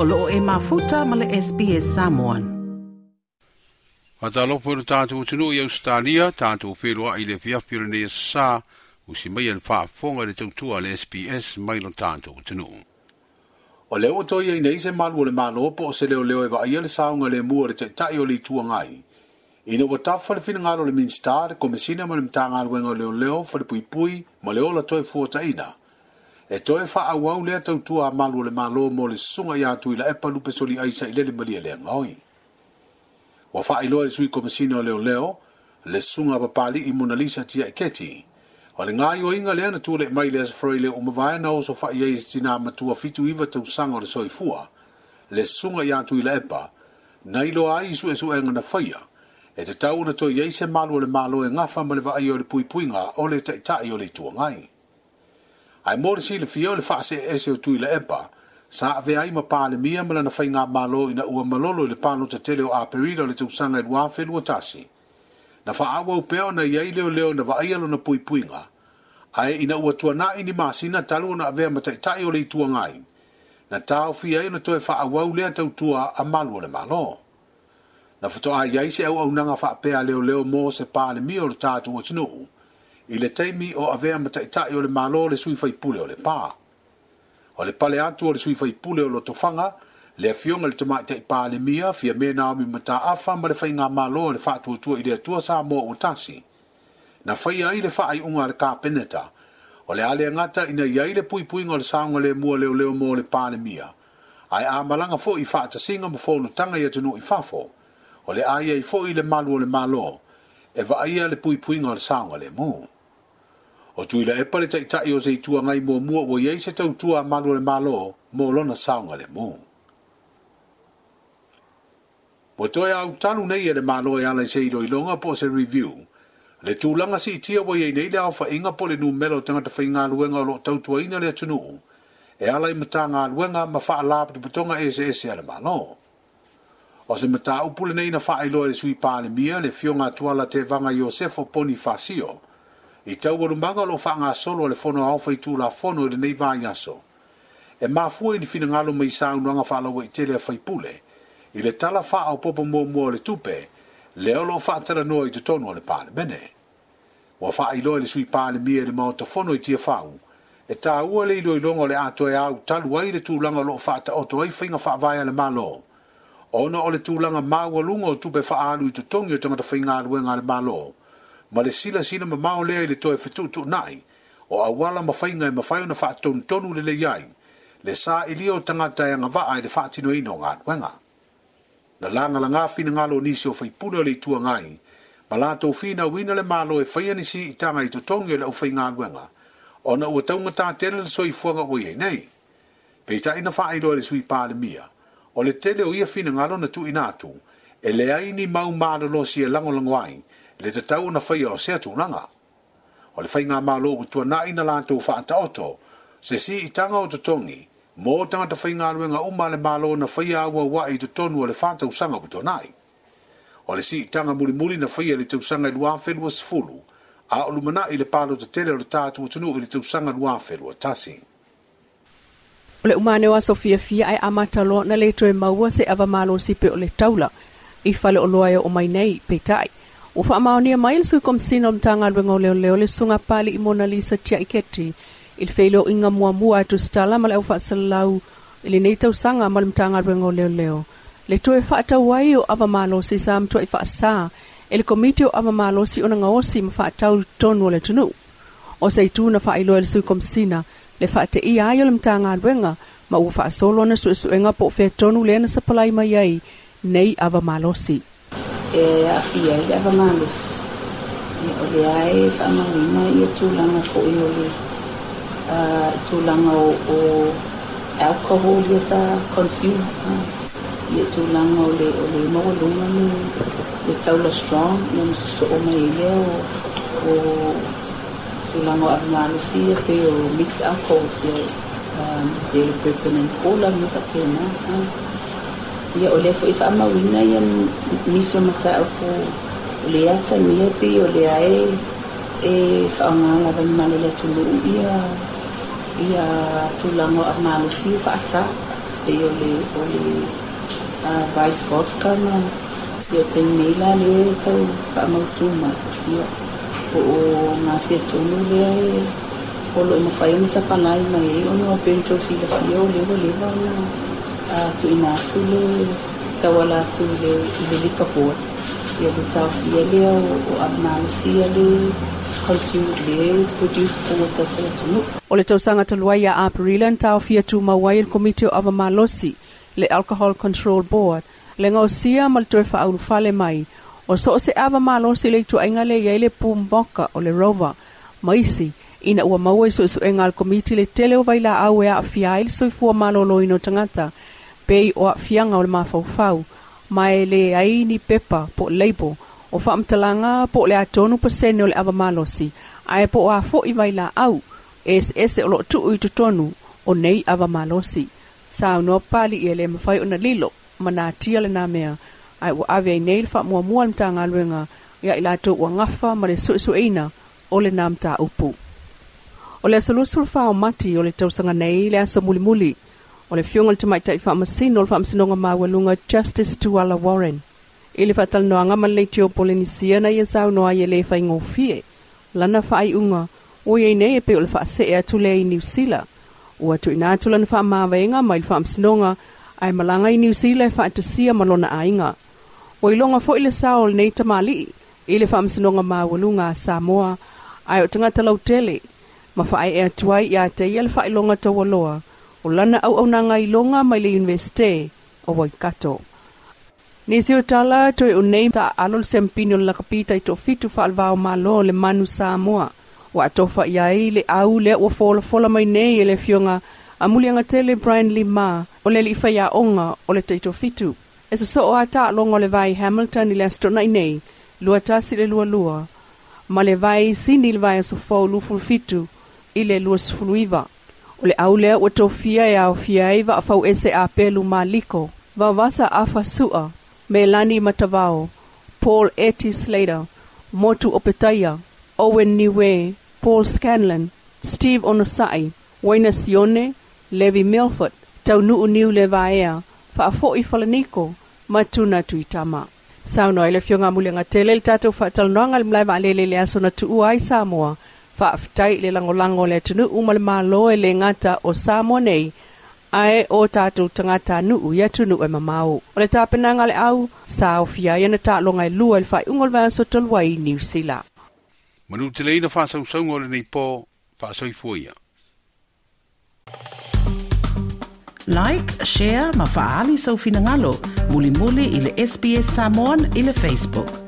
o loo e mafuta ma le SPS Samoan. A talopo na tātou tunu i Australia, tātou whenua i le fiafirinea u usi mai an whaafonga le tautua le SPS mai lo tātou tunu. O leo to ye i nei se malu le malopo o se leo leo e vaia le saunga le mua le taitai o le tua ngai. Ina wa tafa le fina ngaro le minstar, komisina ma le tanga ruenga leo leo, whare pui pui, ma leo la toi ina. e toe faaauau lea tautua a malu o le mālō mo le susuga iā tu i la epa lupe soliaisa i le le malia leagaoi ua faailoa i le sui komasina o leoleo le susuga papali'i monalisa tia e keti o le gāioaiga lea na tuale mai le asafroi le umavae na oso fa'i e e e ai se tinā matua fituiva tausaga o le soifua le susuga iā tu i la epa na iloa ai i suʻesuʻega na faia e tatau ona toeiai se malu o le mālō e gafa ma le vaai o le puipuiga o le taʻitaʻi o le ituagai ai mori si le fio le fa'a se e se utu i le epa, sa ave ai ma pāle mia mela na whainga malo i na ua malolo i le pāno ta tele o aperido le tau sanga i lua whenu o tasi. Na wha awa upeo na iei leo leo na wa na pui puinga, ai ina ua tua na ini masina talo na avea ma taitai o le itua ngai. Na tau fi ai na toe wha awa ulea tau tua a malo le malo. Na fatoa iei se au au nanga wha apea leo leo mo se pāle mia o le tātu o tinuu, i le taimi o avea mataʻitaʻi o le mālo le sui faipule o le pā o le pale atu o le sui faipule o lotofaga le afioga i le tomaʻitaʻi fia me naomi mataafa ma le faigā mālo o le faatuatua i le atua sa moa ua tasi na faia ai le faaiʻuga a le peneta, o le a le agata ina i ai le puipuiga o le saoga lemua leoleo mo le palemia ae amalaga foʻi faatasiga ma fonotaga ia tanga i fafo o le a iai foʻi le malu o le mālo e vaaia le pui puipuiga o le saoga lemua o tuila la e epa le tai tai o zei tua ngai mua mua o yei se tau tua malu le malo mo lona saunga le mu. Po toi au tanu nei e le malo e ala zei doi longa po se review, le tūlanga si itia wa yei nei le au fainga po le nu melo tangata fainga luenga o lo tau tua ina le atunu, e ala i mata ngā luenga ma faa lāpa di putonga e se e le malo. O se mata upule nei na faa iloa e le sui pāle mia le fionga tuala te vanga Iosefo Poni Fasio, i tau wadu maga lo wha ngā solo le fono au fai tū la fono i le nei vāi aso. E mā fua ni fina ngalo mai sā unu anga wha lawa i tele a fai pule, i le tala wha au popo mua mua le tupe, le olo wha tala noa i tutono le pāle mene. Wa wha i loa le sui pāle mia le maota fono i tia whau, e tā ua le ilo i longo le ato e au talu ai le tūlanga lo wha ta oto ai whinga wha vai le malo. Ono o le tūlanga māua lungo tupe wha alu i tutongi o tangata whinga aluenga le malo. Ono ma le sila sina ma mao lea i le toe fetutu nai, o awala mawhainga e mawhai na wha tonu tonu le le iai, le sa i lia o tangata e ngava ai le wha tino ino ngā tuenga. Na langa la ngā fina ngalo nisi o fai pune o le tua ngai, ma la tau fina wina le malo e fai anisi i tanga i tutongi o le o ngā tuenga, o na ua taunga tā tele le soi fuanga o iei nei. Pei ta ina wha ilo le sui pā le mia, o le tele o ia fina ngalo na tu inatu, e le aini mau mālo lo si e lango lango aini, le te tau na whaia o sea tūnanga. O le whainga mā lōgu tua nā ina lātou whaata oto, se si i tanga o te tongi, mō tanga te whainga ruenga uma le mā lō na whaia awa wā i te tonu o le whaata usanga ku tō nai. O le si i tanga muri muri na whaia le te usanga i luā whenua sifulu, a o lumana i le pālo te tere o le tātu o tunu i le te usanga luā whenua tasi. O le umane wa Sofia Fia ai amatalo na le e maua se ava mālo sipe o le taula, i fale o loa o mai nei pe tai. ua faamaonia mai le suikomasina o le tagaluega o leoleo le suga pali i mona lisa tiaʻiketi i le feiloʻiga muamua atu stala ma le fa'asalalau i lenei tausaga ma le matagaluega o leoleo le toe faatau ai o avamalosi sa matuaʻi faasā e le komiti o avamalosi ona gaosi ma faatau tonu o le tunuu o se na faailoa i le suikomasina le faateʻia ai o le matagaluega ma ua faasolo ana suʻesuʻega po o fetonu lea na sapalai mai ai nei avamalosi eh afial ia fagalusi ia o leae fa'amauina ia tulaga fo'i o le tulaga o alcohol ia sa consume ia tulaga o le o le maualuga me le taula strong so o mai ai lea o tulaga o avamalusi ia pe o mix alcohols ia um, de pepenan cola me tapena ia o le foʻi faamauina ia miso mataupu o le ata nia pei o le ae e faaogaga e lanimale le atuluu ia ia tulago a malosio faasa pei o le o le vice vodka ma ia taimei la le e tau faamautuma ia oo gafia tulu lea e o loʻi e mafai o ma sapalai mai ai ona o pentosilafia o lewalewa na tu ina tulu tawala tu le velika po ia le tau fia lea o le consume le produce po tatalatunu o le tausaga taluai a aprila na taofia tumau ai le komiti o malosi le alcohol control board le gaosia ma le toe faaulufale mai o so o se malosi le ituaiga leiai le boka o le rova ma isi ina ua maua i suʻesuʻega a le komiti le tele o vailaau e aafia ai le soifua malōlōina o tagata pei o aafiaga o le mafaufau ma e lē aini pepa po o leibo o faamatalaga po o le atonu pasene o le avamalosi ae po o a foʻi vai laau e eseese o loo tuu i totonu o nei avamalosi sa unoa palii e lē mafai ona lilo ma na lenā mea ae ua ave ai nei le faamuamua le matagaluega ia i latou uagafa ma le suʻesuʻeina o lenā mataupu o le asaluasulufao mati o le tausaga nei le aso mulimuli muli o le fioga i le tamaitaʻi faamasino o le faamasinoga maualuga justice tuala warren i le faatalanoaga ma lelei tiopolenisiana ia saunoa ia lē faigofie lana faaiʻuga o iai nei e pei o le faasee atu lea i niusila ua tuuina atu lana faamavaega mai le faamasinoga ae malaga i niusila e faatasia ma lona aiga ua iloga foʻi le sao e o lenei tamālii i le faamasinoga maualuga a samoa ae o tagata lautele ma faaeʻe atu ai iā te ia le faailoga taualoa o lana auaunaga i loga mai le universite o waikato nisi o tala toe o nei taalo le semapini o le lakapita i toʻafitu faalavao malo le manu samoa ua atofa ia ai le au lea ua folafola mai nei e le afioga a muliaga tele brian lima o le alii faiaʻoga o le taʻitofitu e sosoo a taaloga o le vai hamilton i le asotona i nei lua tasi le lualua ma le vai sini i le vaeasofou lufulufitu i le luasufuluiva o le au lea ua tofia e aofia ai vaafau ese apelu maliko vavasa afasu'a melani matavao paul eti slater motu opetaia owen niwe paul scanlan steve onosai waina sione levi milford taunu'uniu le vaea fa'afo'i falaniko ma tuna tuitama saunoa i le fioga muliaga tele i le tatou fa'atalanoaga le malai va'alele i le aso na tu'ua ai sa moa faafitai le langolago le atunuu ma le mālo e le gata o samo nei ae o tatou tagata nuu ia tunuu e mamau o le tapenaga a le au sa ofia ai ana taaloga e lua i le faaiʻuga o le vasotolu ai niusila manuu te leina faasausauga o lenei pō faasoifua ia like share ma faaali soufinagalo mulimuli i le sps samon i le facebook